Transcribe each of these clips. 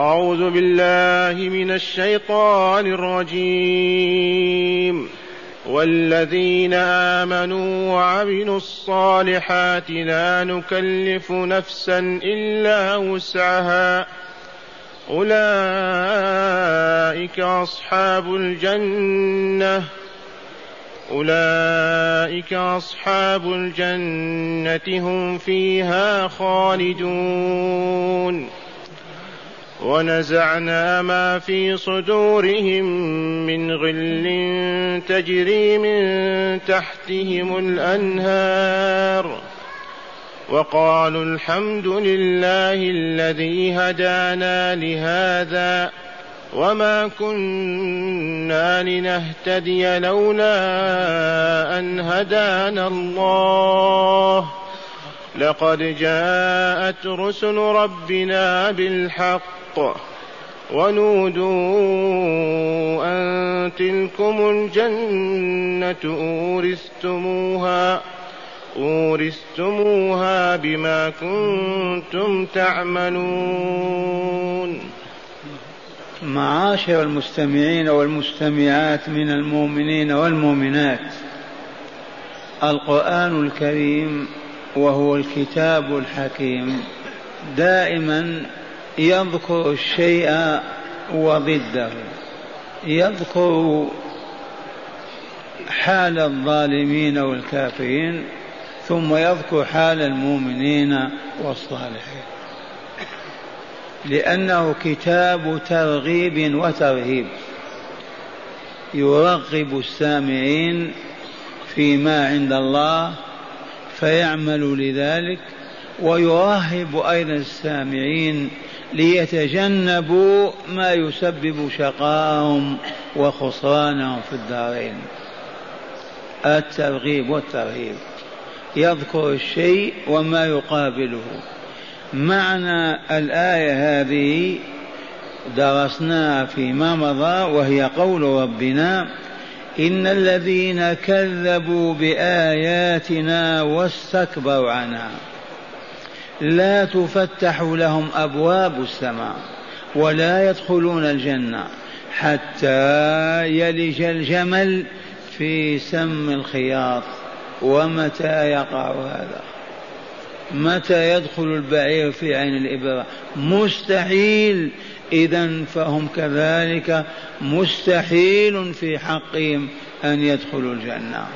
أعوذ بالله من الشيطان الرجيم. والذين آمنوا وعملوا الصالحات لا نكلف نفسا إلا وسعها. أولئك أصحاب الجنة. أولئك أصحاب الجنة هم فيها خالدون. ونزعنا ما في صدورهم من غل تجري من تحتهم الأنهار. وقالوا الحمد لله الذي هدانا لهذا وما كنا لنهتدي لولا أن هدانا الله. لقد جاءت رسل ربنا بالحق ونودوا أن تلكم الجنة أورثتموها أورثتموها بما كنتم تعملون. معاشر المستمعين والمستمعات من المؤمنين والمؤمنات القرآن الكريم وهو الكتاب الحكيم. دائما يذكر الشيء وضده. يذكر حال الظالمين والكافرين ثم يذكر حال المؤمنين والصالحين. لأنه كتاب ترغيب وترهيب. يرغب السامعين فيما عند الله فيعملوا لذلك ويرهب أيضا السامعين ليتجنبوا ما يسبب شقاهم وخسرانهم في الدارين. الترغيب والترهيب. يذكر الشيء وما يقابله. معنى الآية هذه درسناها فيما مضى وهي قول ربنا إن الذين كذبوا بآياتنا واستكبروا عنها. لا تفتح لهم أبواب السماء ولا يدخلون الجنة حتى يلج الجمل في سم الخياط. ومتى يقع هذا؟ متى يدخل البعير في عين الإبرة؟ مستحيل. إذا فهم كذلك مستحيل في حقهم أن يدخلوا الجنة.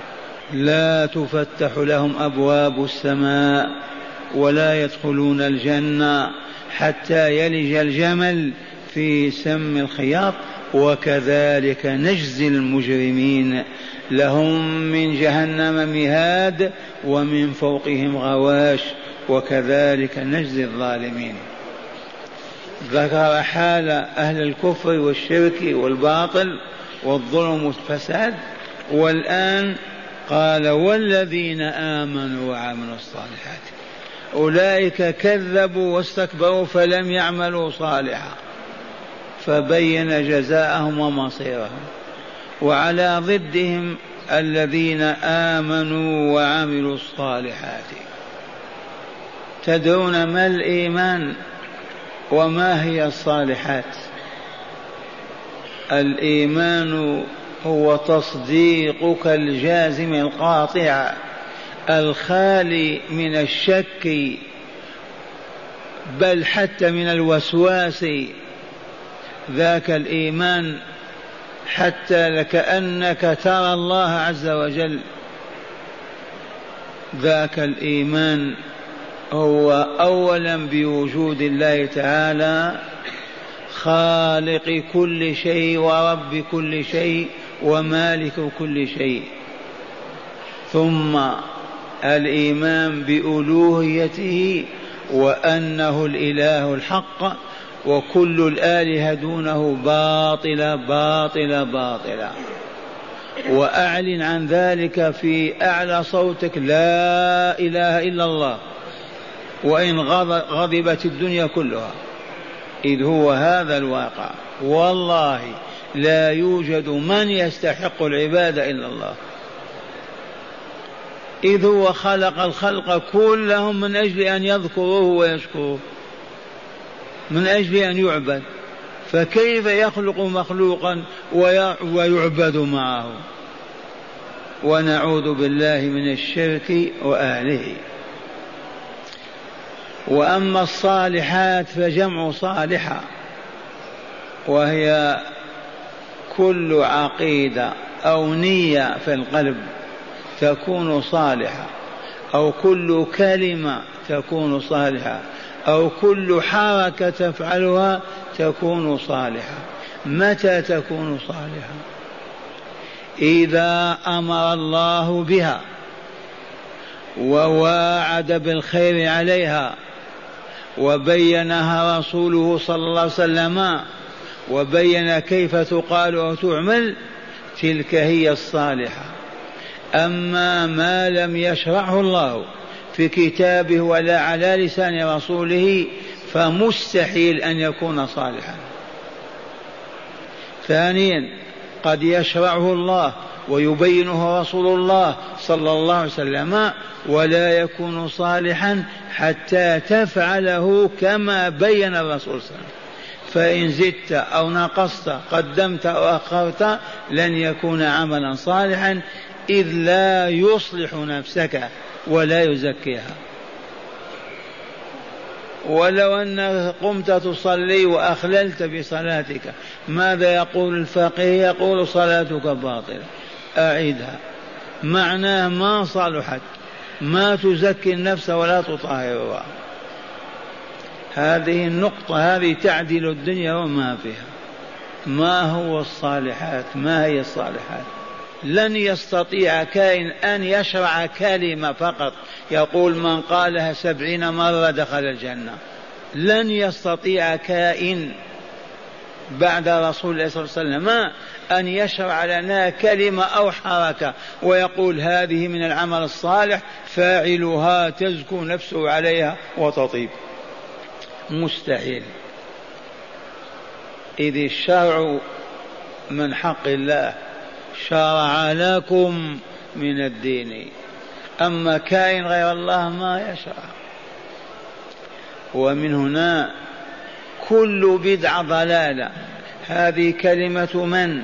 لا تفتح لهم أبواب السماء ولا يدخلون الجنة حتى يلج الجمل في سم الخياط. وكذلك نجزي المجرمين. لهم من جهنم مهاد ومن فوقهم غواش. وكذلك نجزي الظالمين. ذكر حال أهل الكفر والشرك والباطل والظلم والفساد. والآن قال والذين آمنوا وعملوا الصالحات. أولئك كذبوا واستكبروا فلم يعملوا صالحا. فبين جزاءهم ومصيرهم. وعلى ضدهم الذين آمنوا وعملوا الصالحات. تدرون ما الإيمان وما هي الصالحات؟ الإيمان هو تصديقك الجازم القاطع. الخالي من الشك بل حتى من الوسواس ذاك الإيمان حتى لكأنك ترى الله عز وجل. ذاك الإيمان هو اولا بوجود الله تعالى خالق كل شيء ورب كل شيء ومالك كل شيء. ثم الإيمان بألوهيته وأنه الإله الحق وكل الآلهة دونه باطله باطله باطله وأعلن عن ذلك في أعلى صوتك لا إله إلا الله. وإن غضبت الدنيا كلها. إذ هو هذا الواقع. والله لا يوجد من يستحق العبادة إلا الله. إذ هو خلق الخلق كلهم من أجل أن يذكروه ويشكروه. من أجل أن يعبد. فكيف يخلق مخلوقا ويعبد معه؟ ونعوذ بالله من الشرك وأهله. وأما الصالحات فجمع صالحة. وهي كل عقيدة أو نية في القلب. تكون صالحة أو كل كلمة تكون صالحة أو كل حركة تفعلها تكون صالحة. متى تكون صالحة؟ إذا أمر الله بها وواعد بالخير عليها وبينها رسوله صلى الله عليه وسلم وبين كيف تقال أو تعمل تلك هي الصالحة. أما ما لم يشرعه الله في كتابه ولا على لسان رسوله فمستحيل أن يكون صالحا. ثانيا قد يشرعه الله ويبينه رسول الله صلى الله عليه وسلم ولا يكون صالحا حتى تفعله كما بين الرسول صلى الله عليه وسلم. فإن زدت أو نقصت قدمت أو أخرت لن يكون عملا صالحا إذ لا يصلح نفسك ولا يزكيها. ولو أنك قمت تصلي وأخللت بصلاتك ماذا يقول الفقيه؟ يقول صلاتك باطلة. أعيدها. معناه ما صلحت ما تزكي النفس ولا تطهرها. هذه النقطة هذه تعدل الدنيا وما فيها. ما هو الصالحات؟ ما هي الصالحات؟ لن يستطيع كائن أن يشرع كلمة فقط. يقول من قالها سبعين مرة دخل الجنة. لن يستطيع كائن بعد رسول الله صلى الله عليه وسلم أن يشرع لنا كلمة أو حركة ويقول هذه من العمل الصالح فاعلها تزكو نفسه عليها وتطيب. مستحيل. إذ الشرع من حق الله شرع لكم من الدين. أما كائن غير الله ما يشرع. ومن هنا كل بدعة ضلالة. هذه كلمة من؟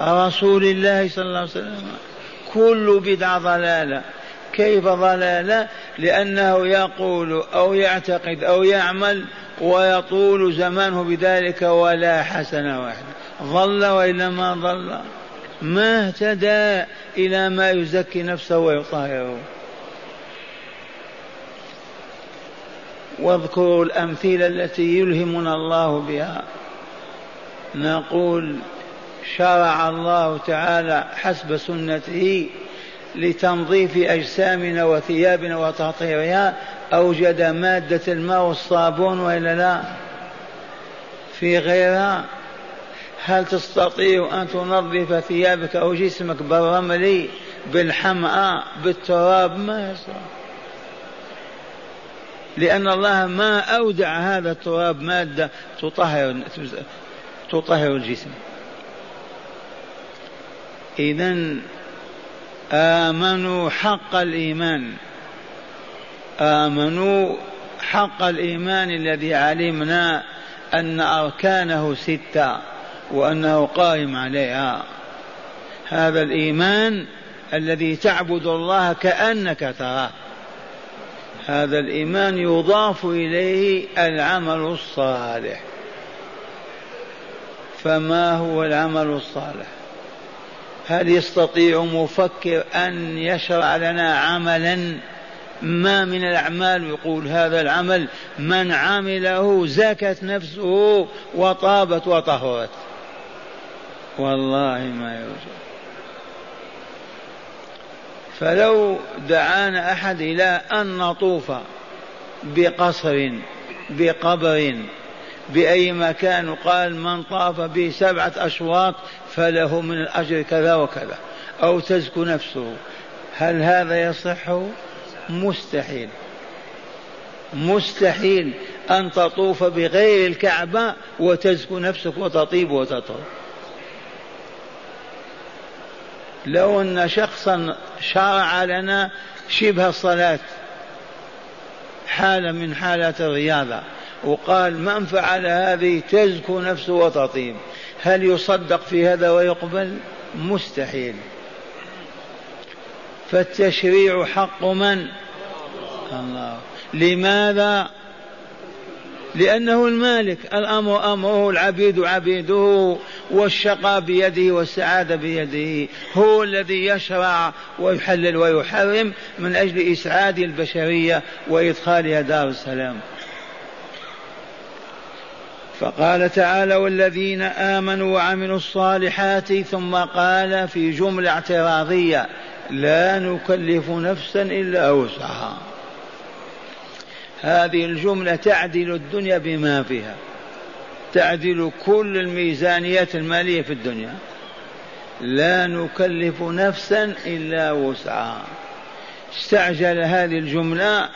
رسول الله صلى الله عليه وسلم. كل بدعة ضلالة. كيف ضلالة؟ لأنه يقول أو يعتقد أو يعمل ويطول زمانه بذلك ولا حسنة واحدة ضل وإلا ما ضل ما اهتدى إلى ما يزكي نفسه ويطهره واذكروا الأمثلة التي يلهمنا الله بها. نقول شرع الله تعالى حسب سنته لتنظيف أجسامنا وثيابنا وتطهيرها أوجد مادة الماء والصابون وإلا لا؟ في غيرها هل تستطيع أن تنظف ثيابك أو جسمك بالرمل بالحمأة بالتراب؟ ما يصلح لأن الله ما أودع هذا التراب مادة تطهر تطهر الجسم. إذا آمنوا حق الإيمان. آمنوا حق الإيمان الذي علمنا أن أركانه ستة. وأنه قائم عليها. هذا الإيمان الذي تعبد الله كأنك تراه. هذا الإيمان يضاف إليه العمل الصالح. فما هو العمل الصالح؟ هل يستطيع مفكر أن يشرع لنا عملا؟ ما من الأعمال يقول هذا العمل من عمله زكت نفسه وطابت وطهرت. والله ما يوجد. فلو دعانا أحد إلى أن نطوف بقصر بقبر بأي مكان قال من طاف به سبعة أشواط فله من الأجر كذا وكذا أو تزكو نفسه. هل هذا يصح؟ مستحيل. مستحيل أن تطوف بغير الكعبة وتزكو نفسك وتطيب وتطهر. لو أن شخصا شرع لنا شبه الصلاة حالة من حالات الرياضة وقال من فعل هذه تزكو نفسه وتطيب. هل يصدق في هذا ويقبل؟ مستحيل. فالتشريع حق من؟ الله. لماذا لأنه المالك. الأمر أمره العبيد عبيده والشقاء بيده والسعادة بيده. هو الذي يشرع ويحلل ويحرم من أجل إسعاد البشرية وإدخالها دار السلام. فقال تعالى والذين آمنوا وعملوا الصالحات ثم قال في جملة اعتراضية لا نكلف نفسا إلا وسعها. هذه الجملة تعدل الدنيا بما فيها. تعدل كل الميزانيات المالية في الدنيا. لا نكلف نفسا إلا وسعها. استعجل هذه الجملة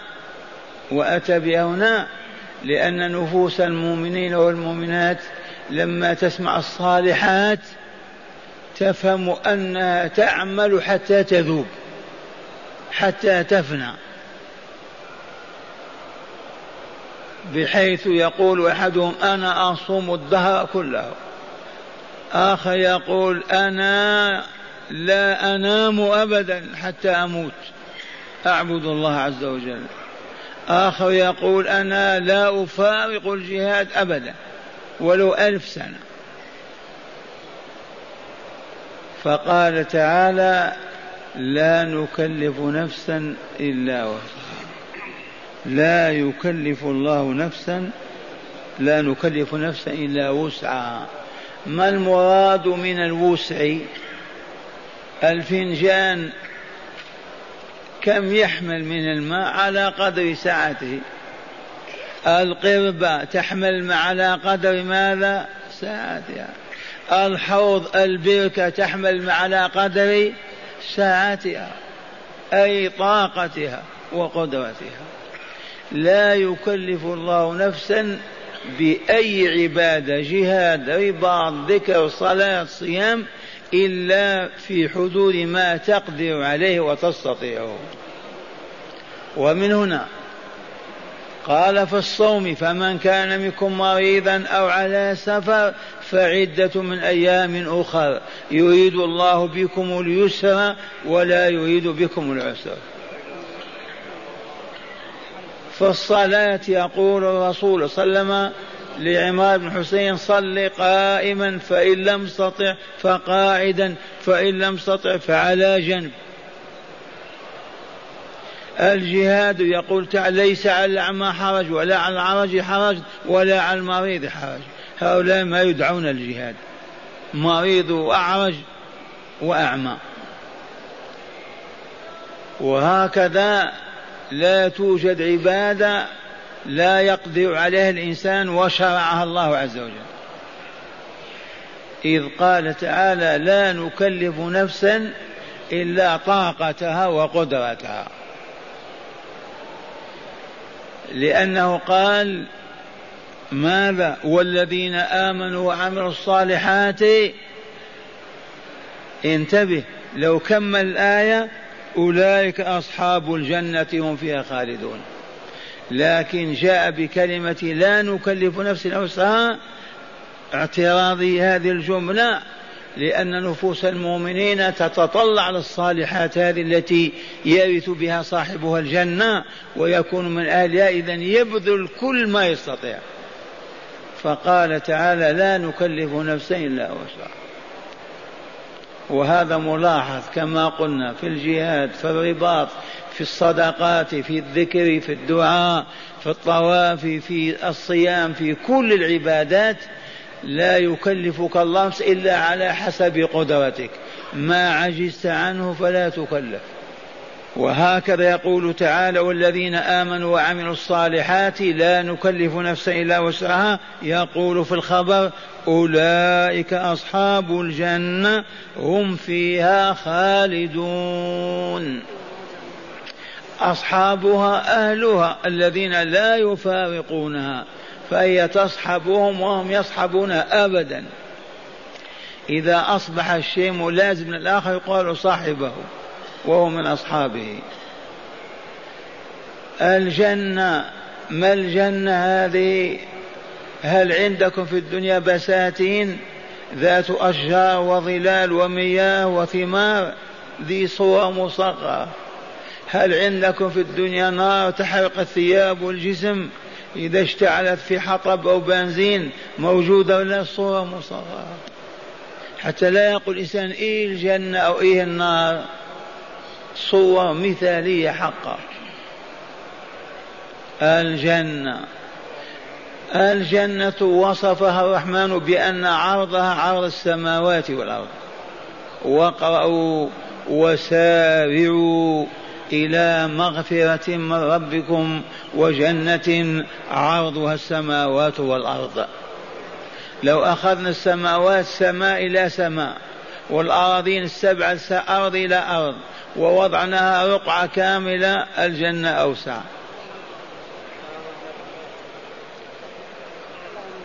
وأتى بها هنا لأن نفوس المؤمنين والمؤمنات لما تسمع الصالحات تفهم أنها تعمل حتى تذوب حتى تفنى. بحيث يقول أحدهم أنا أصوم الدهر كله. آخر يقول أنا لا أنام ابدا حتى أموت. أعبد الله عز وجل. آخر يقول أنا لا أفارق الجهاد ابدا ولو ألف سنة. فقال تعالى لا نكلف نفسا إلا وسعها. لا يكلف الله نفسا لا نكلف نفسا إلا وسعها. ما المراد من الوسع؟ الفنجان كم يحمل من الماء على قدر سعته القربة تحمل على قدر ماذا؟ ساعتها الحوض البركة تحمل على قدر ساعتها أي طاقتها وقدرتها. لا يكلف الله نفسا بأي عبادة جهاد رباط ذكر صلاة صيام إلا في حدود ما تقدر عليه وتستطيعه. ومن هنا قال في الصوم فمن كان منكم مريضا أو على سفر فعدة من أيام أخر يريد الله بكم اليسر ولا يريد بكم العسر. في الصلاة يقول الرسول صلى الله عليه وسلم لعمار بن حسين صل قائما فإن لم تستطع فقاعدا فإن لم تستطع فعلى جنب. الجهاد يقول تعالى ليس على الأعمى حرج ولا على العرج حرج ولا على المريض حرج. هؤلاء ما يدعون الجهاد. مريض وأعرج وأعمى. وهكذا لا توجد عبادة لا يقدر عليها الإنسان وشرعها الله عز وجل. إذ قال تعالى لا نكلف نفسا إلا طاقتها وقدرتها. لأنه قال ماذا؟ والذين آمنوا وعملوا الصالحات انتبه لو كمل الآية أولئك أصحاب الجنة هم فيها خالدون. لكن جاء بكلمة لا نكلف نفسا وسعها اعتراض هذه الجملة لأن نفوس المؤمنين تتطلع للصالحات هذه التي يرث بها صاحبها الجنة ويكون من أهلها إذا يبذل كل ما يستطيع. فقال تعالى لا نكلف نفسا إلا وسعها. وهذا ملاحظ كما قلنا في الجهاد في الرباط في الصدقات في الذكر في الدعاء في الطواف في الصيام في كل العبادات لا يكلفك الله إلا على حسب قدرتك. ما عجزت عنه فلا تكلف. وهكذا يقول تعالى والذين آمنوا وعملوا الصالحات لا نكلف نفسا إلا وسعها. يقول في الخبر أولئك أصحاب الجنة هم فيها خالدون. أصحابها أهلها الذين لا يفارقونها فهي تصحبهم وهم يصحبونها ابدا. إذا أصبح الشيء ملازم للآخر يقال صاحبه. وهو من أصحابه. الجنة ما الجنة هذه؟ هل عندكم في الدنيا بساتين؟ ذات أشجار وظلال ومياه وثمار ذي صور مصغرة. هل عندكم في الدنيا نار تحرق الثياب والجسم؟ إذا اشتعلت في حطب أو بنزين موجودة ولا صورة مصغرة. حتى لا يقول الإنسان إيه الجنة أو إيه النار. صور مثالية حقا. الجنة. الجنة وصفها الرحمن بأن عرضها عرض السماوات والأرض. واقرأوا وسارعوا إلى مغفرة من ربكم وجنة عرضها السماوات والأرض. لو أخذنا السماوات سماء إلى سماء والأراضين السبع أرض إلى أرض ووضعناها رقعة كاملة الجنة أوسع.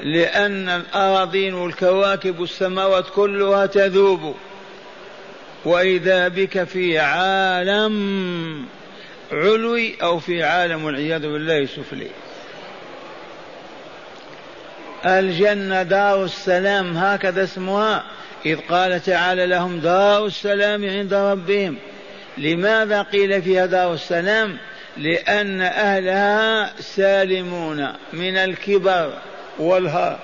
لأن الأراضين والكواكب والسماوات كلها تذوب. وإذا بك في عالم علوي أو في عالم والعياذ بالله سفلي الجنة دار السلام هكذا اسمها. إذ قال تعالى لهم دار السلام عند ربهم. لماذا قيل فيها دار السلام؟ لأن أهلها سالمون من الكبر والهر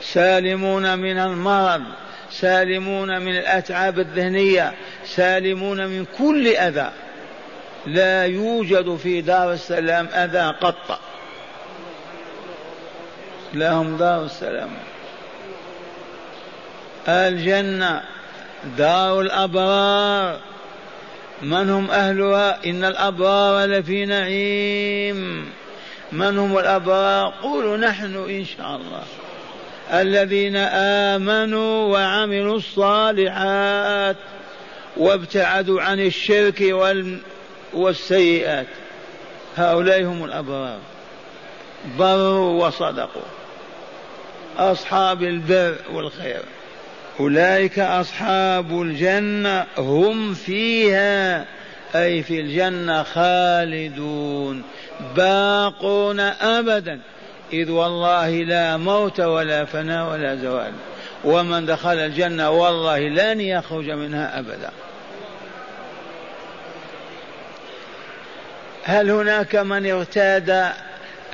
سالمون من المرض. سالمون من الأتعاب الذهنية. سالمون من كل أذى. لا يوجد في دار السلام أذى قط. لهم دار السلام. الجنة دار الأبرار. من هم أهلها؟ إن الأبرار لفي نعيم. من هم الأبرار؟ قولوا نحن إن شاء الله. الذين آمنوا وعملوا الصالحات وابتعدوا عن الشرك والسيئات. هؤلاء هم الأبرار. بروا وصدقوا. أصحاب البر والخير. أولئك أصحاب الجنة هم فيها أي في الجنة خالدون باقون أبدا. إذ والله لا موت ولا فناء ولا زوال. ومن دخل الجنة والله لن يخرج منها أبدا. هل هناك من ارتاد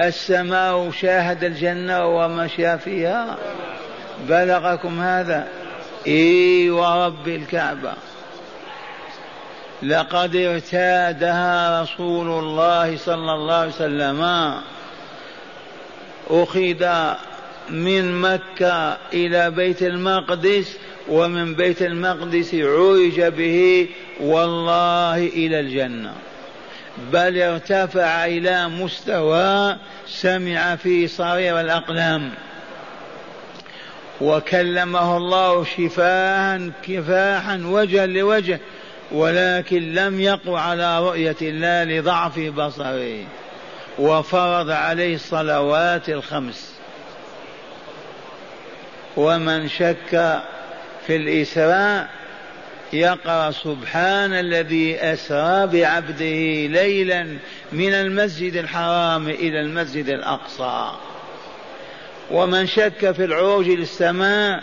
السماء وشاهد الجنة ومشى فيها؟ بلغكم هذا. اي ورب الكعبة. لقد ارتادها رسول الله صلى الله عليه وسلم. أخذ من مكة إلى بيت المقدس ومن بيت المقدس عرج به والله إلى الجنة. بل ارتفع إلى مستوى سمع فيه صرير الأقلام. وكلمه الله شفاها كفاحا وجها لوجه ولكن لم يقع على رؤية الله لضعف بصره. وفرض عليه الصلوات الخمس. ومن شك في الإسراء يقرأ سبحان الذي أسرى بعبده ليلا من المسجد الحرام إلى المسجد الأقصى. ومن شك في العروج للسماء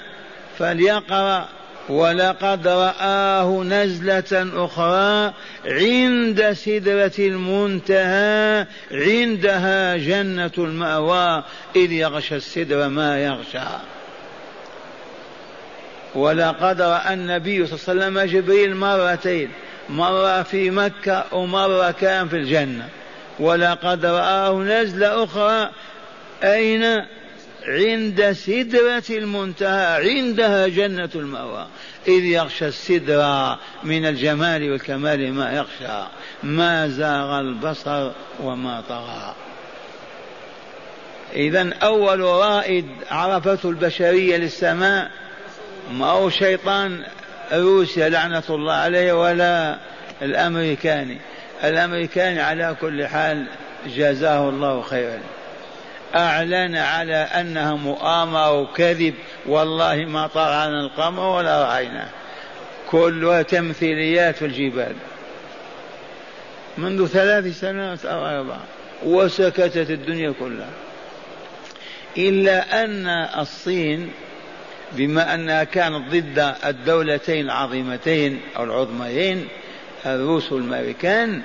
فليقرأ ولقد رآه نزلة أخرى عند سدرة المنتهى عندها جنة المأوى إذ يغشى السدر ما يغشى. ولقد رأى النبي صلى الله عليه وسلم جبريل مرتين مرة في مكة ومرة كان في الجنة. ولقد رآه نزلة أخرى أين؟ عند سدرة المنتهى عندها جنة المأوى. إذ يغشى السدرة من الجمال والكمال ما يغشى ما زاغ البصر وما طغى. إذا أول رائد عرفته البشرية للسماء ما هو شيطان روسيا لعنة الله عليه ولا الأمريكاني. الأمريكاني على كل حال جزاه الله خيرا. أعلن على أنها مؤامرة وكذب. والله ما طلعنا القمر ولا رأيناه. كلها تمثيليات في الجبال. منذ ثلاث سنوات أو أربع وسكتت الدنيا كلها. إلا أن الصين بما أنها كانت ضد الدولتين العظيمتين أو العظميين الروس والأمريكان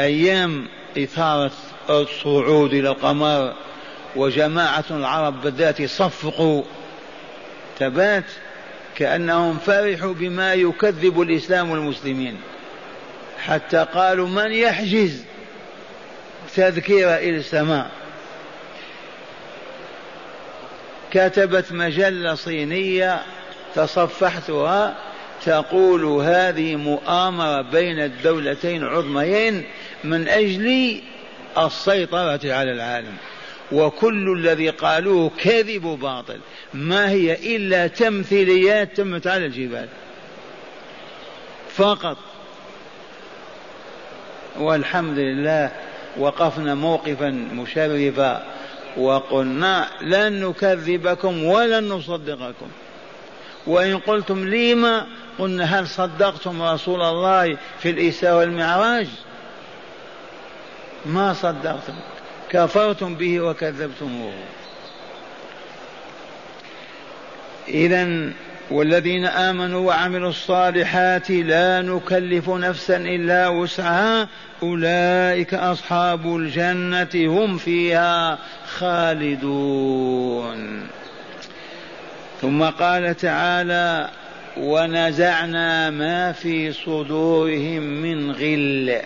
أيام إثارة الصعود إلى القمر وجماعة العرب بالذات صفقوا تبات كأنهم فرحوا بما يكذب الإسلام والمسلمين حتى قالوا من يحجز تذكير إلى السماء؟ كتبت مجلة صينية تصفحتها تقول هذه مؤامرة بين الدولتين العظميين من أجل السيطرة على العالم. وكل الذي قالوه كذب باطل. ما هي إلا تمثيليات تمت على الجبال. فقط. والحمد لله وقفنا موقفا مشرفا وقلنا لن نكذبكم ولن نصدقكم. وإن قلتم لما قلنا هل صدقتم رسول الله في الإساءة والمعراج؟ ما صدقتم. كفرتم به وكذبتموه. إذا والذين آمنوا وعملوا الصالحات لا نكلف نفسا إلا وسعها. أولئك أصحاب الجنة هم فيها خالدون. ثم قال تعالى ونزعنا ما في صدورهم من غل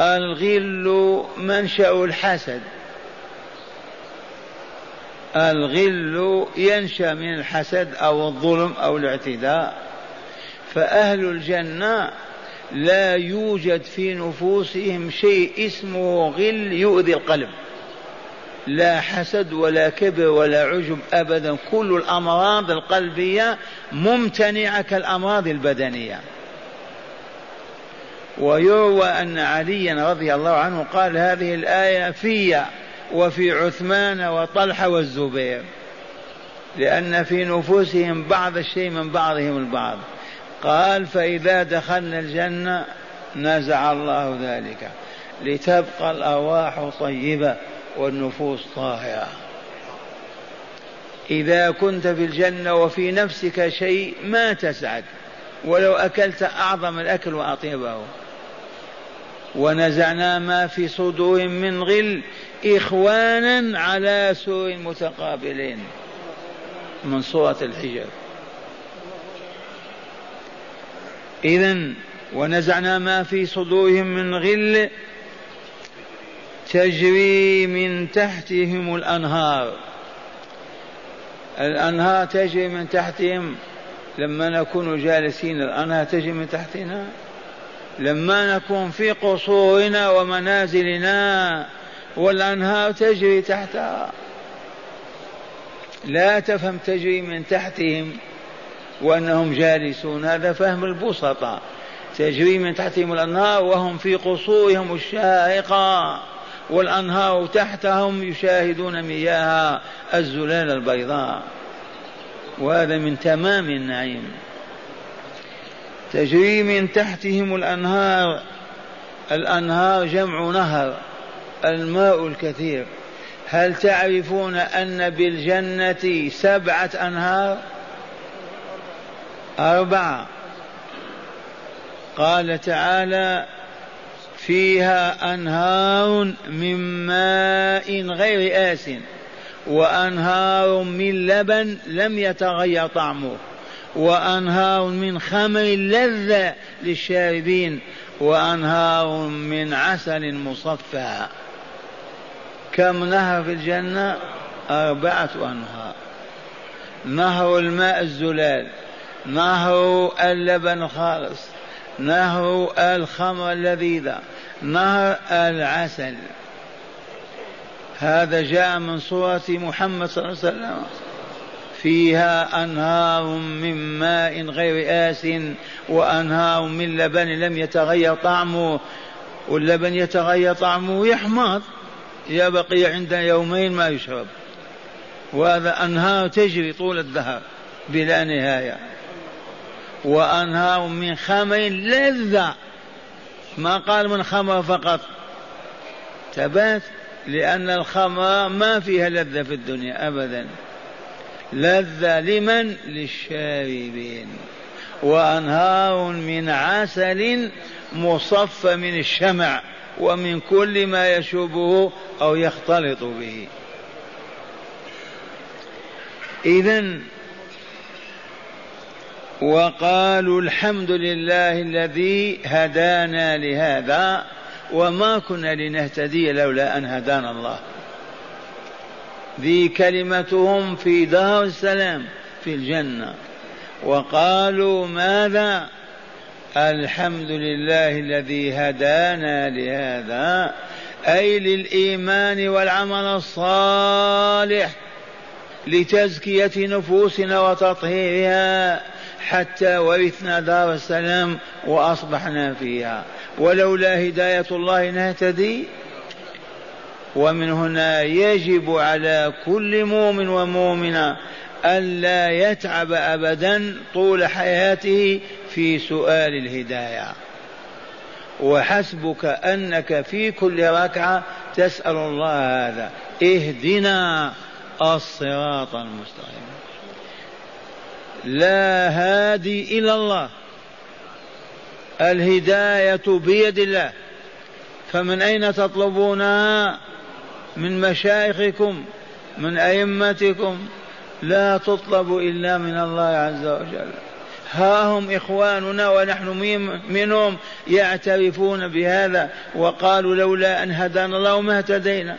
الغل منشأ الحسد. الغل ينشأ من الحسد أو الظلم أو الاعتداء. فأهل الجنة لا يوجد في نفوسهم شيء اسمه غل يؤذي القلب. لا حسد ولا كبر ولا عجب ابدا. كل الأمراض القلبية ممتنعة كالأمراض البدنية. ويروى أن عليا رضي الله عنه قال هذه الآية في وفي عثمان وطلحة والزبير لأن في نفوسهم بعض الشيء من بعضهم البعض. قال فإذا دخلنا الجنة نزع الله ذلك لتبقى الأرواح طيبة والنفوس طاهرة. إذا كنت في الجنة وفي نفسك شيء ما تسعد ولو أكلت أعظم الأكل وأطيبه. ونزعنا ما في صدورهم من غل إخوانا على سور متقابلين. من سورة الحجاب إذا ونزعنا ما في صدورهم من غل تجري من تحتهم الأنهار. الأنهار تجري من تحتهم. لما نكون جالسين الأنهار تجري من تحتنا؟ لما نكون في قصورنا ومنازلنا والأنهار تجري تحتها. لا تفهم تجري من تحتهم وأنهم جالسون هذا فهم البسطاء. تجري من تحتهم الأنهار وهم في قصورهم الشاهقة والأنهار تحتهم يشاهدون مياه الزلال البيضاء. وهذا من تمام النعيم. تجري من تحتهم الأنهار. الأنهار جمع نهر الماء الكثير. هل تعرفون أن بالجنة سبعة أنهار؟ أربعة. قال تعالى فيها أنهار من ماء غير آس وأنهار من لبن لم يتغير طعمه. وأنهار من خمر لذة للشاربين وأنهار من عسل مصفى. كم نهر في الجنة؟ أربعة أنهار. نهر الماء الزلال نهر اللبن الخالص نهر الخمر اللذيذة نهر العسل. هذا جاء من صورة محمد صلى الله عليه وسلم. فيها أنهار من ماء غير آس وأنهار من لبن لم يتغير طعمه واللبن يتغير طعمه يحمض يبقي عندنا يومين ما يشرب. وهذا أنهار تجري طول الدهر بلا نهاية. وأنهار من خمر لذة. ما قال من خمر فقط. مرتبات لأن الخمر ما فيها لذة في الدنيا أبدا. لذة لمن؟ للشاربين. وأنهار من عسل مصفى من الشمع ومن كل ما يشوبه أو يختلط به. إذا وقالوا الحمد لله الذي هدانا لهذا وما كنا لنهتدي لولا أن هدانا الله. ذي كلمتهم في دار السلام في الجنة. وقالوا ماذا؟ الحمد لله الذي هدانا لهذا أي للإيمان والعمل الصالح لتزكية نفوسنا وتطهيرها حتى ورثنا دار السلام وأصبحنا فيها. ولولا هداية الله نهتدي؟ ومن هنا يجب على كل مؤمن ومؤمنة ألا يتعب أبدا طول حياته في سؤال الهداية. وحسبك أنك في كل ركعة تسأل الله هذا. اهدنا الصراط المستقيم. لا هادي إلى الله. الهداية بيد الله. فمن أين تطلبونها من مشايخكم من أئمتكم لا تطلب إلا من الله عز وجل. ها هم إخواننا ونحن منهم يعترفون بهذا وقالوا لولا أن هدانا الله ما اهتدينا.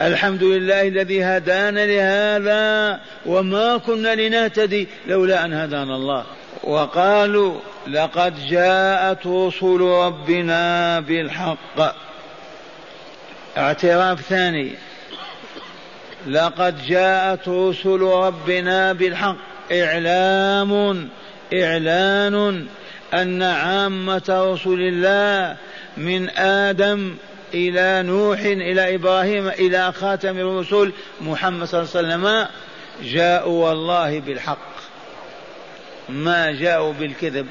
الحمد لله الذي هدانا لهذا وما كنا لنهتدي لولا أن هدانا الله. وقالوا لقد جاءت رسل ربنا بالحق. اعتراف ثاني. لقد جاءت رسل ربنا بالحق. إعلام إعلان أن عامة رسل الله من آدم إلى نوح إلى إبراهيم إلى خاتم الرسل محمد صلى الله عليه وسلم جاءوا والله بالحق. ما جاءوا بالكذب.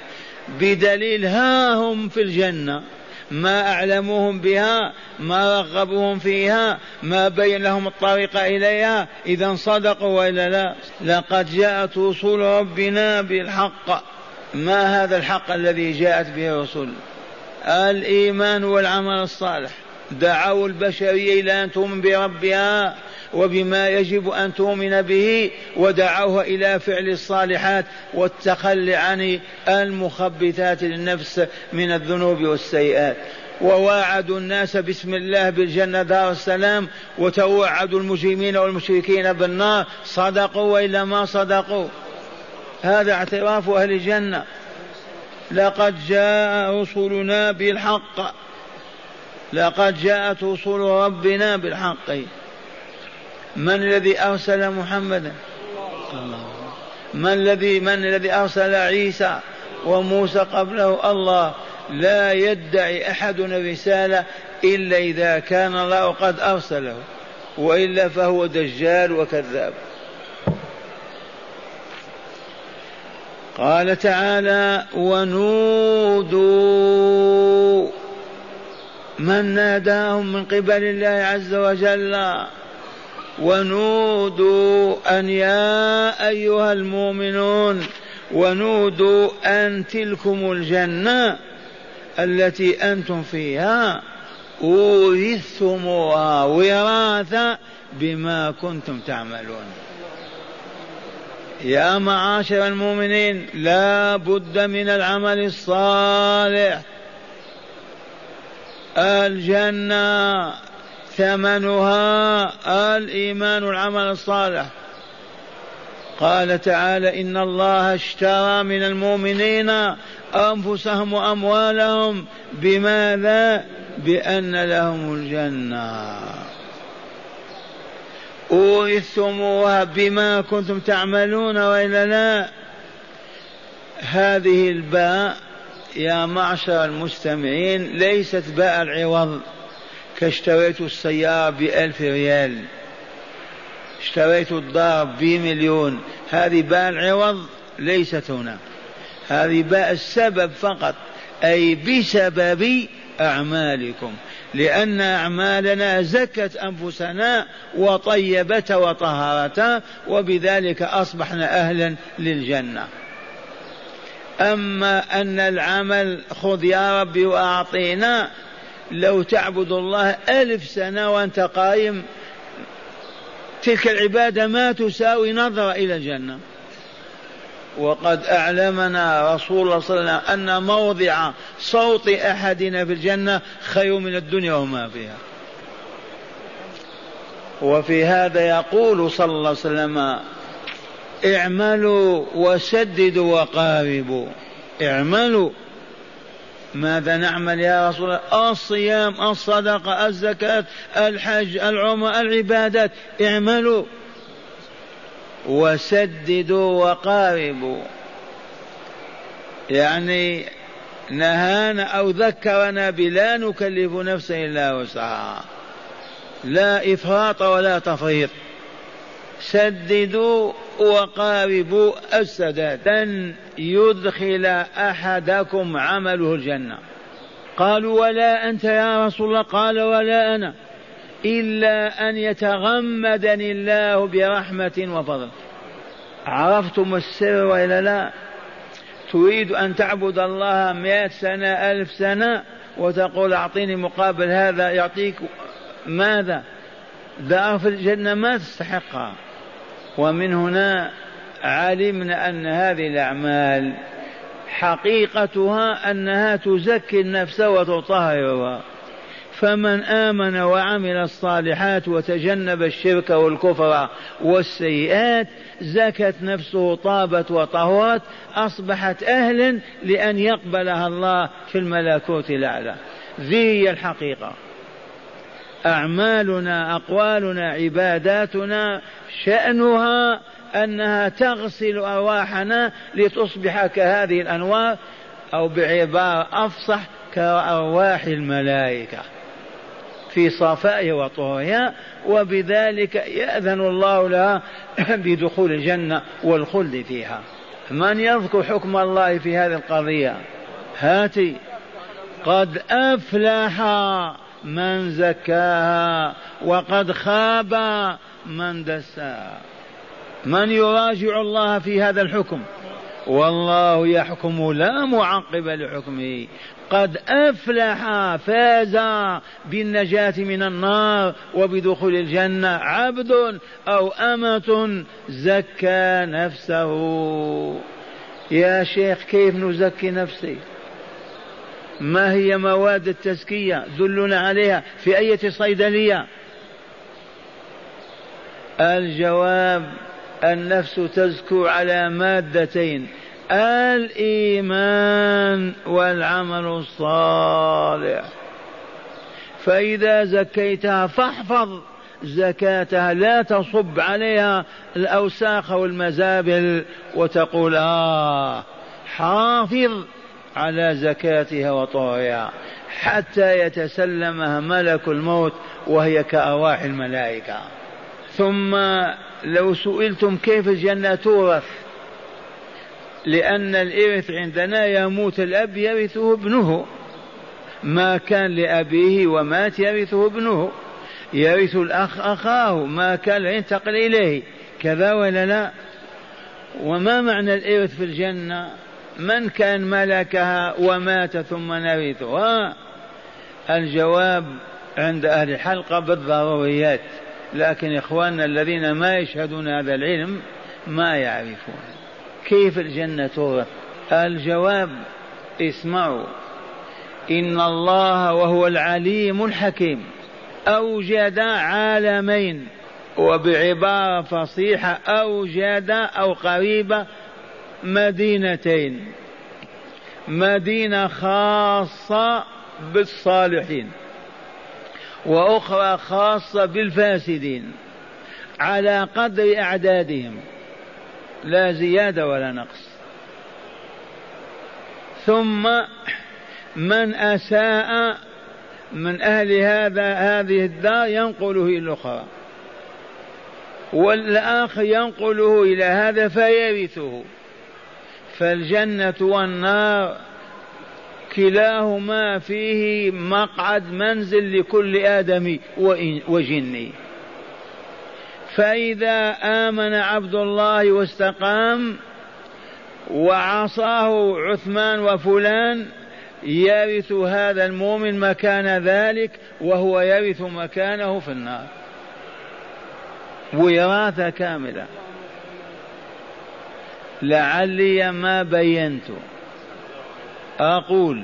بدليل ها هم في الجنة. ما أعلموهم بها ما رغبوهم فيها ما بين لهم الطريق إليها إذا صدقوا وإلا لا. لقد جاءت رسول ربنا بالحق. ما هذا الحق الذي جاءت به الرسل الإيمان والعمل الصالح. دعوا البشرية إلى أن تؤمن بربها. وبما يجب أن تؤمن به ودعوها إلى فعل الصالحات والتخلي عن المخبثات للنفس من الذنوب والسيئات. وواعدوا الناس بسم الله بالجنة دار السلام وتوعدوا المجرمين والمشركين بالنار. صدقوا وإلا ما صدقوا. هذا اعتراف أهل الجنة. لقد جاء رسلنا بالحق. لقد جاءت رسل ربنا بالحق. من الذي أرسل محمدا؟ من الذي من الذي أرسل عيسى وموسى قبله؟ الله. لا يدعي أحد الرسالة إلا إذا كان الله قد أرسله وإلا فهو دجال وكذاب. قال تعالى ونودوا من ناداهم من قبل الله عز وجل ونودوا أن يا أيها المؤمنون ونودوا أن تلكم الجنة التي أنتم فيها أورثتموها وراثة بما كنتم تعملون. يا معاشر المؤمنين لا بد من العمل الصالح. الجنة ثمنها الإيمان والعمل الصالح. قال تعالى إن الله اشترى من المؤمنين أنفسهم وأموالهم بماذا؟ بأن لهم الجنة. أورثتموها بما كنتم تعملون وإلا لا. هذه الباء يا معشر المستمعين ليست باء العوض. كاشتريت السيارة بألف ريال. اشتريت الدار بمليون. هذه باء العوض ليست هنا هذه باء السبب فقط. أي بسبب أعمالكم. لأن أعمالنا زكت أنفسنا وطيبت وطهرتها وبذلك أصبحنا أهلا للجنة. أما أن العمل خذ يا ربي وأعطينا لو تعبد الله ألف سنة وأنت قائم تلك العبادة ما تساوي نظرة إلى الجنة. وقد أعلمنا رسول الله صلى الله عليه وسلم أن موضع صوت أحدنا في الجنة خير من الدنيا وما فيها. وفي هذا يقول صلى الله عليه وسلم اعملوا وسددوا وقاربوا اعملوا ماذا نعمل يا رسول الله؟ الصيام الصدقة الزكاة الحج العمرة العبادات. اعملوا. وسددوا وقاربوا. يعني نهانا أو ذكرنا بلا نكلف نفسا إلا وسعها. لا إفراط ولا تفريط. سددوا وقاربوا السداد. لن يدخل أحدكم عمله الجنة. قالوا ولا أنت يا رسول الله؟ قال ولا أنا. إلا أن يتغمدني الله برحمة وفضل. عرفتم السر وإلا لا؟ تريد أن تعبد الله مئة سنة ألف سنة وتقول أعطيني مقابل هذا يعطيك ماذا؟ دار في الجنة ما تستحقها. ومن هنا علمنا أن هذه الأعمال حقيقتها أنها زكي النفس وتطهرها. فمن آمن وعمل الصالحات وتجنب الشرك والكفر والسيئات زكت نفسه طابت وطهرت أصبحت أهلا لأن يقبلها الله في الملكوت الأعلى. ذي الحقيقة. أعمالنا أقوالنا عباداتنا شأنها أنها تغسل أرواحنا لتصبح كهذه الأنوار أو بعبارة أفصح كأرواح الملائكة في صفائها وطهورها وبذلك يأذن الله لها بدخول الجنة والخلد فيها. من يذكر حكم الله في هذه القضية؟ هاتي. قد أفلح. من زكاها وقد خاب من دساها من يراجع الله في هذا الحكم؟ والله يحكم لا معقب لحكمه. قد أفلح فاز بالنجاة من النار وبدخول الجنة عبد أو أمة زكى نفسه. يا شيخ كيف نزكي نفسي؟ ما هي مواد التزكية دلنا عليها؟ في إيه صيدلية؟ الجواب النفس تزكو على مادتين الإيمان والعمل الصالح. فإذا زكيتها فاحفظ زكاتها لا تصب عليها الأوساخ والمزابل وتقول آه حافظ على زكاتها وطهرها حتى يتسلمها ملك الموت وهي كأرواح الملائكة. ثم لو سئلتم كيف الجنة تورث؟ لأن الإرث عندنا يموت الأب يرثه ابنه. ما كان لأبيه ومات يرثه ابنه. يرث الأخ أخاه ما كان ينتقل إليه. كذا ولا لا؟ وما معنى الإرث في الجنة؟ من كان ملكها ومات ثم نرثها الجواب عند أهل الحلقة بالضروريات. لكن إخواننا الذين ما يشهدون هذا العلم ما يعرفون. كيف الجنة تورث الجواب اسمعوا. إن الله وهو العليم الحكيم. أوجد عالمين. وبعبارة فصيحة أوجد أو قريبة مدينتين. مدينة خاصة بالصالحين وأخرى خاصة بالفاسدين على قدر أعدادهم. لا زيادة ولا نقص. ثم من أساء من أهل هذا هذه الدار ينقله إلى الأخرى والآخر ينقله إلى هذا فيرثه. فالجنة والنار كلاهما فيه مقعد منزل لكل آدم وجن. فإذا آمن عبد الله واستقام وعصاه عثمان وفلان يرث هذا المؤمن مكان ذلك وهو يرث مكانه في النار. وراثة كاملة. لعلي ما بينت. أقول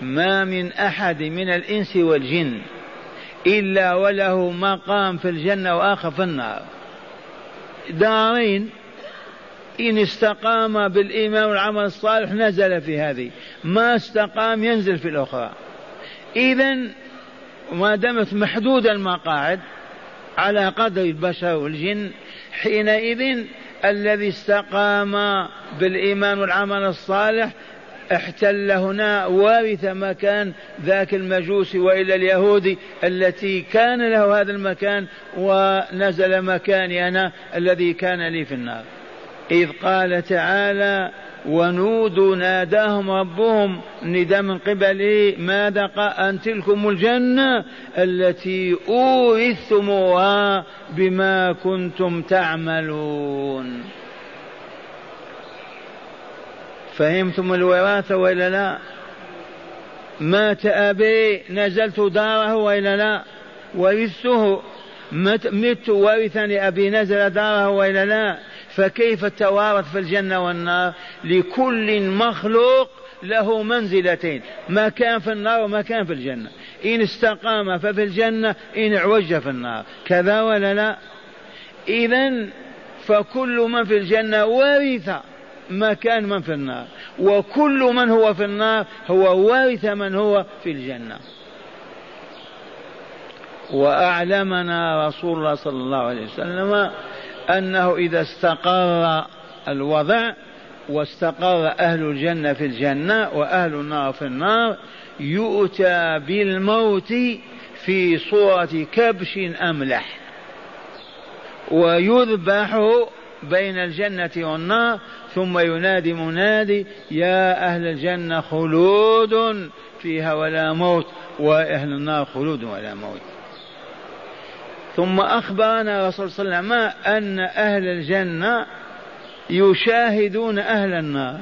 ما من أحد من الإنس والجن إلا وله مقام في الجنة وآخر في النار. دارين إن استقام بالإيمان والعمل الصالح نزل في هذه ما استقام ينزل في الأخرى. إذا ما دامت محدود المقاعد على قدر البشر والجن حينئذ الذي استقام بالإيمان والعمل الصالح احتل هنا وارث مكان ذاك المجوس وإلى اليهود التي كان له هذا المكان ونزل مكاني أنا الذي كان لي في النار. إذ قال تعالى ونودوا ناداهم ربهم نداء من قبله ماذا قال أن تلكم الجنة التي أورثتموها بما كنتم تعملون. فهمتم الوراثة وإلا لا؟ مات أبي نزلت داره وإلا لا؟ ورثته. مت ورثني أبي نزل داره وإلا لا؟ فكيف التوارث في الجنة والنار؟ لكل مخلوق له منزلتين مكان في النار ومكان في الجنة. إن استقام ففي الجنة إن اعوج في النار. كذا ولا لا؟ إذا فكل من في الجنة ورث مكان من في النار. وكل من هو في النار هو وارث من هو في الجنة. وأعلمنا رسول الله صلى الله عليه وسلم أنه إذا استقر الوضع واستقر أهل الجنة في الجنة وأهل النار في النار يؤتى بالموت في صورة كبش أملح. ويذبح بين الجنة والنار ثم ينادي منادي يا أهل الجنة خلود فيها ولا موت وأهل النار خلود ولا موت. ثم أخبرنا رسول صلى الله عليه وسلم أن أهل الجنة يشاهدون أهل النار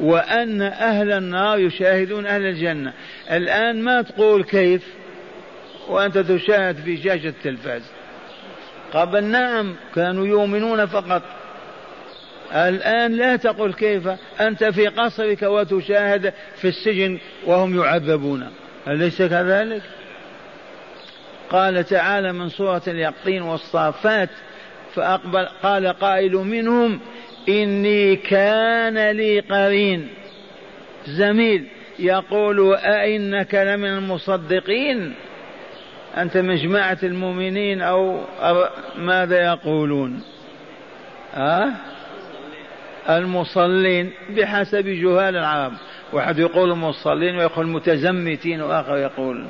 وأن أهل النار يشاهدون أهل الجنة. الآن ما تقول كيف؟ وأنت تشاهد في شاشة التلفاز. قبل نعم كانوا يؤمنون فقط. الآن لا تقل كيف؟ أنت في قصرك وتشاهد في السجن وهم يعذبون أليس كذلك؟ قال تعالى من سورة اليقطين والصافات فأقبل قال قائل منهم إني كان لي قرين. زميل يقول أئنك لمن المصدقين؟ أنت من جماعة المؤمنين أو ماذا يقولون؟ أه؟ المصلين بحسب جهال العرب. واحد يقول المصلين ويقول المتزمتين وآخر يقول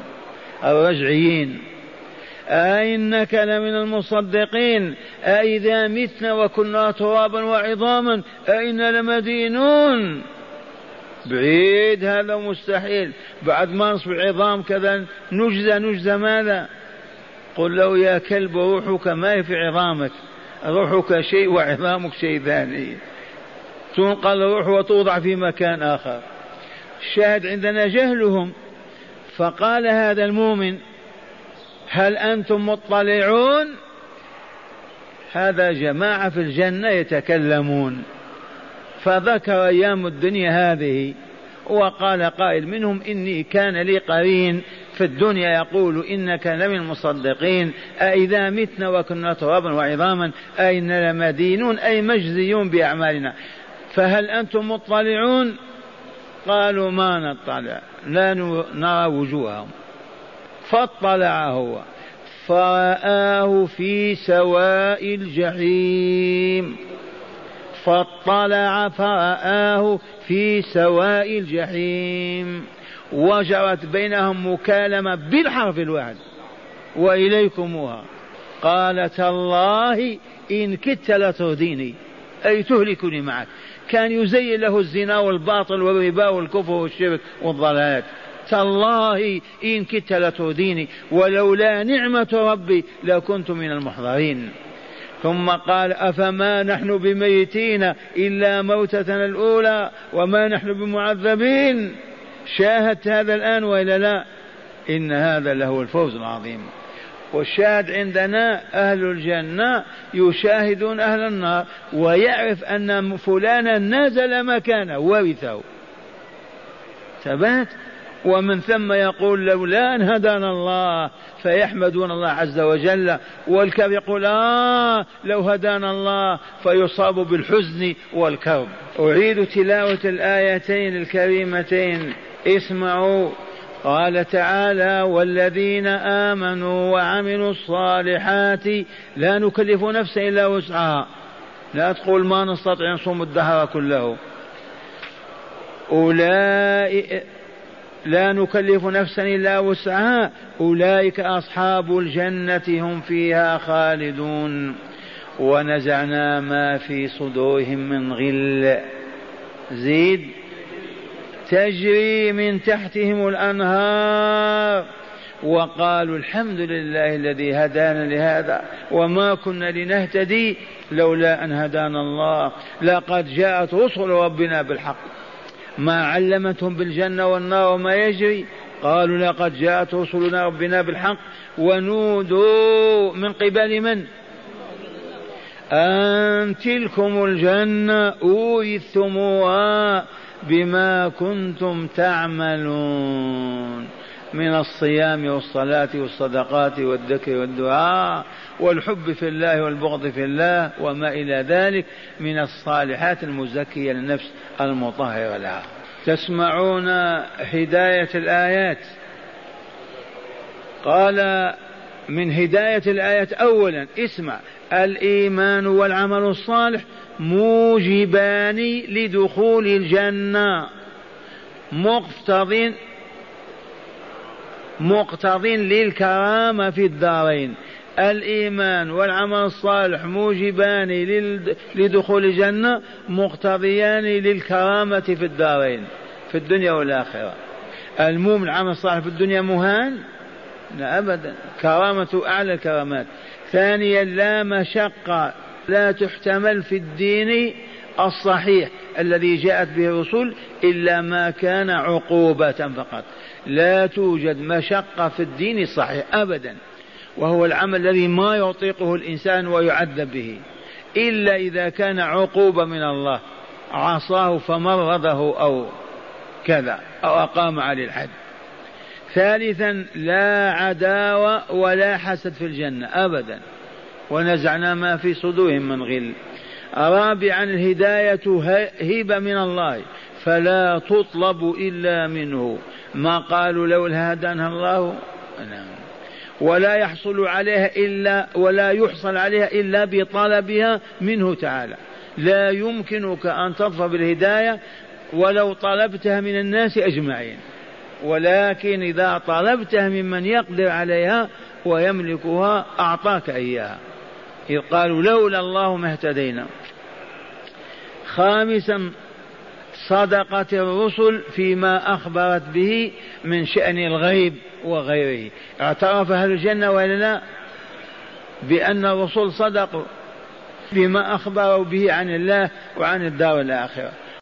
الرجعيين. أئنك لمن المصدقين أئذا متنا وكنا ترابا وعظاما أئنا لمدينون. بعيد هذا مستحيل. بعد ما نصبح عظام كذا نجزى نجزى ماذا؟ قل له يا كلب روحك ما هي في عظامك؟ روحك شيء وعظامك شيء ثاني. تنقل الروح وتوضع في مكان آخر. الشاهد عندنا جهلهم. فقال هذا المؤمن هل أنتم مطلعون؟ هذا جماعة في الجنة يتكلمون. فذكر أيام الدنيا هذه وقال قائل منهم إني كان لي قرين في الدنيا يقول إنك لمن المصدقين أإذا متنا وكنا ترابا وعظاما أين لمدينون أي مجزيون بأعمالنا؟ فهل أنتم مطلعون؟ قالوا ما نطلع لا نرى وجوههم. فاطلع هو. فرآه في سواء الجحيم. فاطلع فرآه في سواء الجحيم. وجرت بينهم مكالمة بالحرف الواحد. وإليكمها قال تالله إن كدت لترديني أي تهلكني معك. كان يزين له الزنا والباطل والربا والكفر والشرك والضلالات تالله إن كدت لترديني ولولا نعمة ربي لكنت من المحضرين. ثم قال أفما نحن بميتين إلا موتتنا الأولى وما نحن بمعذبين؟ شاهدت هذا الآن وإلا لا؟ إن هذا له الفوز العظيم. والشاهد عندنا أهل الجنة يشاهدون أهل النار ويعرف أن فلانا نزل مكانه ورثه. ثبات؟ ومن ثم يقول لولا أن هدانا الله فيحمدون الله عز وجل والكرب يقول آه لو هدانا الله فيصاب بالحزن والكرب. أعيد تلاوة الآيتين الكريمتين. اسمعوا. قال تعالى والذين آمنوا وعملوا الصالحات لا نكلف نفسا إلا وسعها. لا تقول ما نستطيع نصوم الدهر كله. أولئك لا نكلف نفسا إلا وسعها. أولئك أصحاب الجنة هم فيها خالدون. ونزعنا ما في صدورهم من غل. زيد تجري من تحتهم الأنهار. وقالوا الحمد لله الذي هدانا لهذا. وما كنا لنهتدي لولا أن هدانا الله. لقد جاءت رسل ربنا بالحق. ما علمتهم بالجنة والنار وما يجري. قالوا لقد جاءت رسلنا ربنا بالحق ونودوا من قبل من؟ أن تلكم الجنة أورثتموها بما كنتم تعملون. من الصيام والصلاة والصدقات والذكر والدعاء والحب في الله والبغض في الله وما إلى ذلك من الصالحات المزكية للنفس المطهرة لها. تسمعون هداية الآيات؟ قال من هداية الآيات أولا اسمع الإيمان والعمل الصالح موجبان لدخول الجنة مقتض مقتض للكرامة في الدارين. الإيمان والعمل الصالح موجبان لدخول الجنة مقتضيان للكرامة في الدارين في الدنيا والآخرة. المؤمن العمل الصالح في الدنيا مهان؟ لا أبدا. كرامة أعلى الكرامات. ثانيا لا مشقة. لا تحتمل في الدين الصحيح الذي جاءت به الرسل إلا ما كان عقوبة فقط. لا توجد مشقة في الدين الصحيح أبدا. وهو العمل الذي ما يطيقه الإنسان ويعذب به. إلا إذا كان عقوبة من الله عصاه فمرضه أو كذا أو أقام عليه الحد. ثالثا لا عداوة ولا حسد في الجنة أبدا. ونزعنا ما في صدورهم من غل. رابعا الهداية هبة من الله. فلا تطلب إلا منه. ما قالوا لولا هدانا الله؟ نعم. ولا يحصل عليها إلا ولا يحصل عليها إلا بطلبها منه تعالى. لا يمكنك أن تظفر بالهداية ولو طلبتها من الناس أجمعين. ولكن إذا طلبتها ممن يقدر عليها ويملكها أعطاك إياها. إذ قالوا لولا الله ما اهتدينا. خامسا صدقة الرسل فيما أخبرت به من شأن الغيب وغيره. اعترف أهل الجنة ولا لا بأن الرسل صدقوا بما أخبروا به عن الله وعن الدار الآخرة.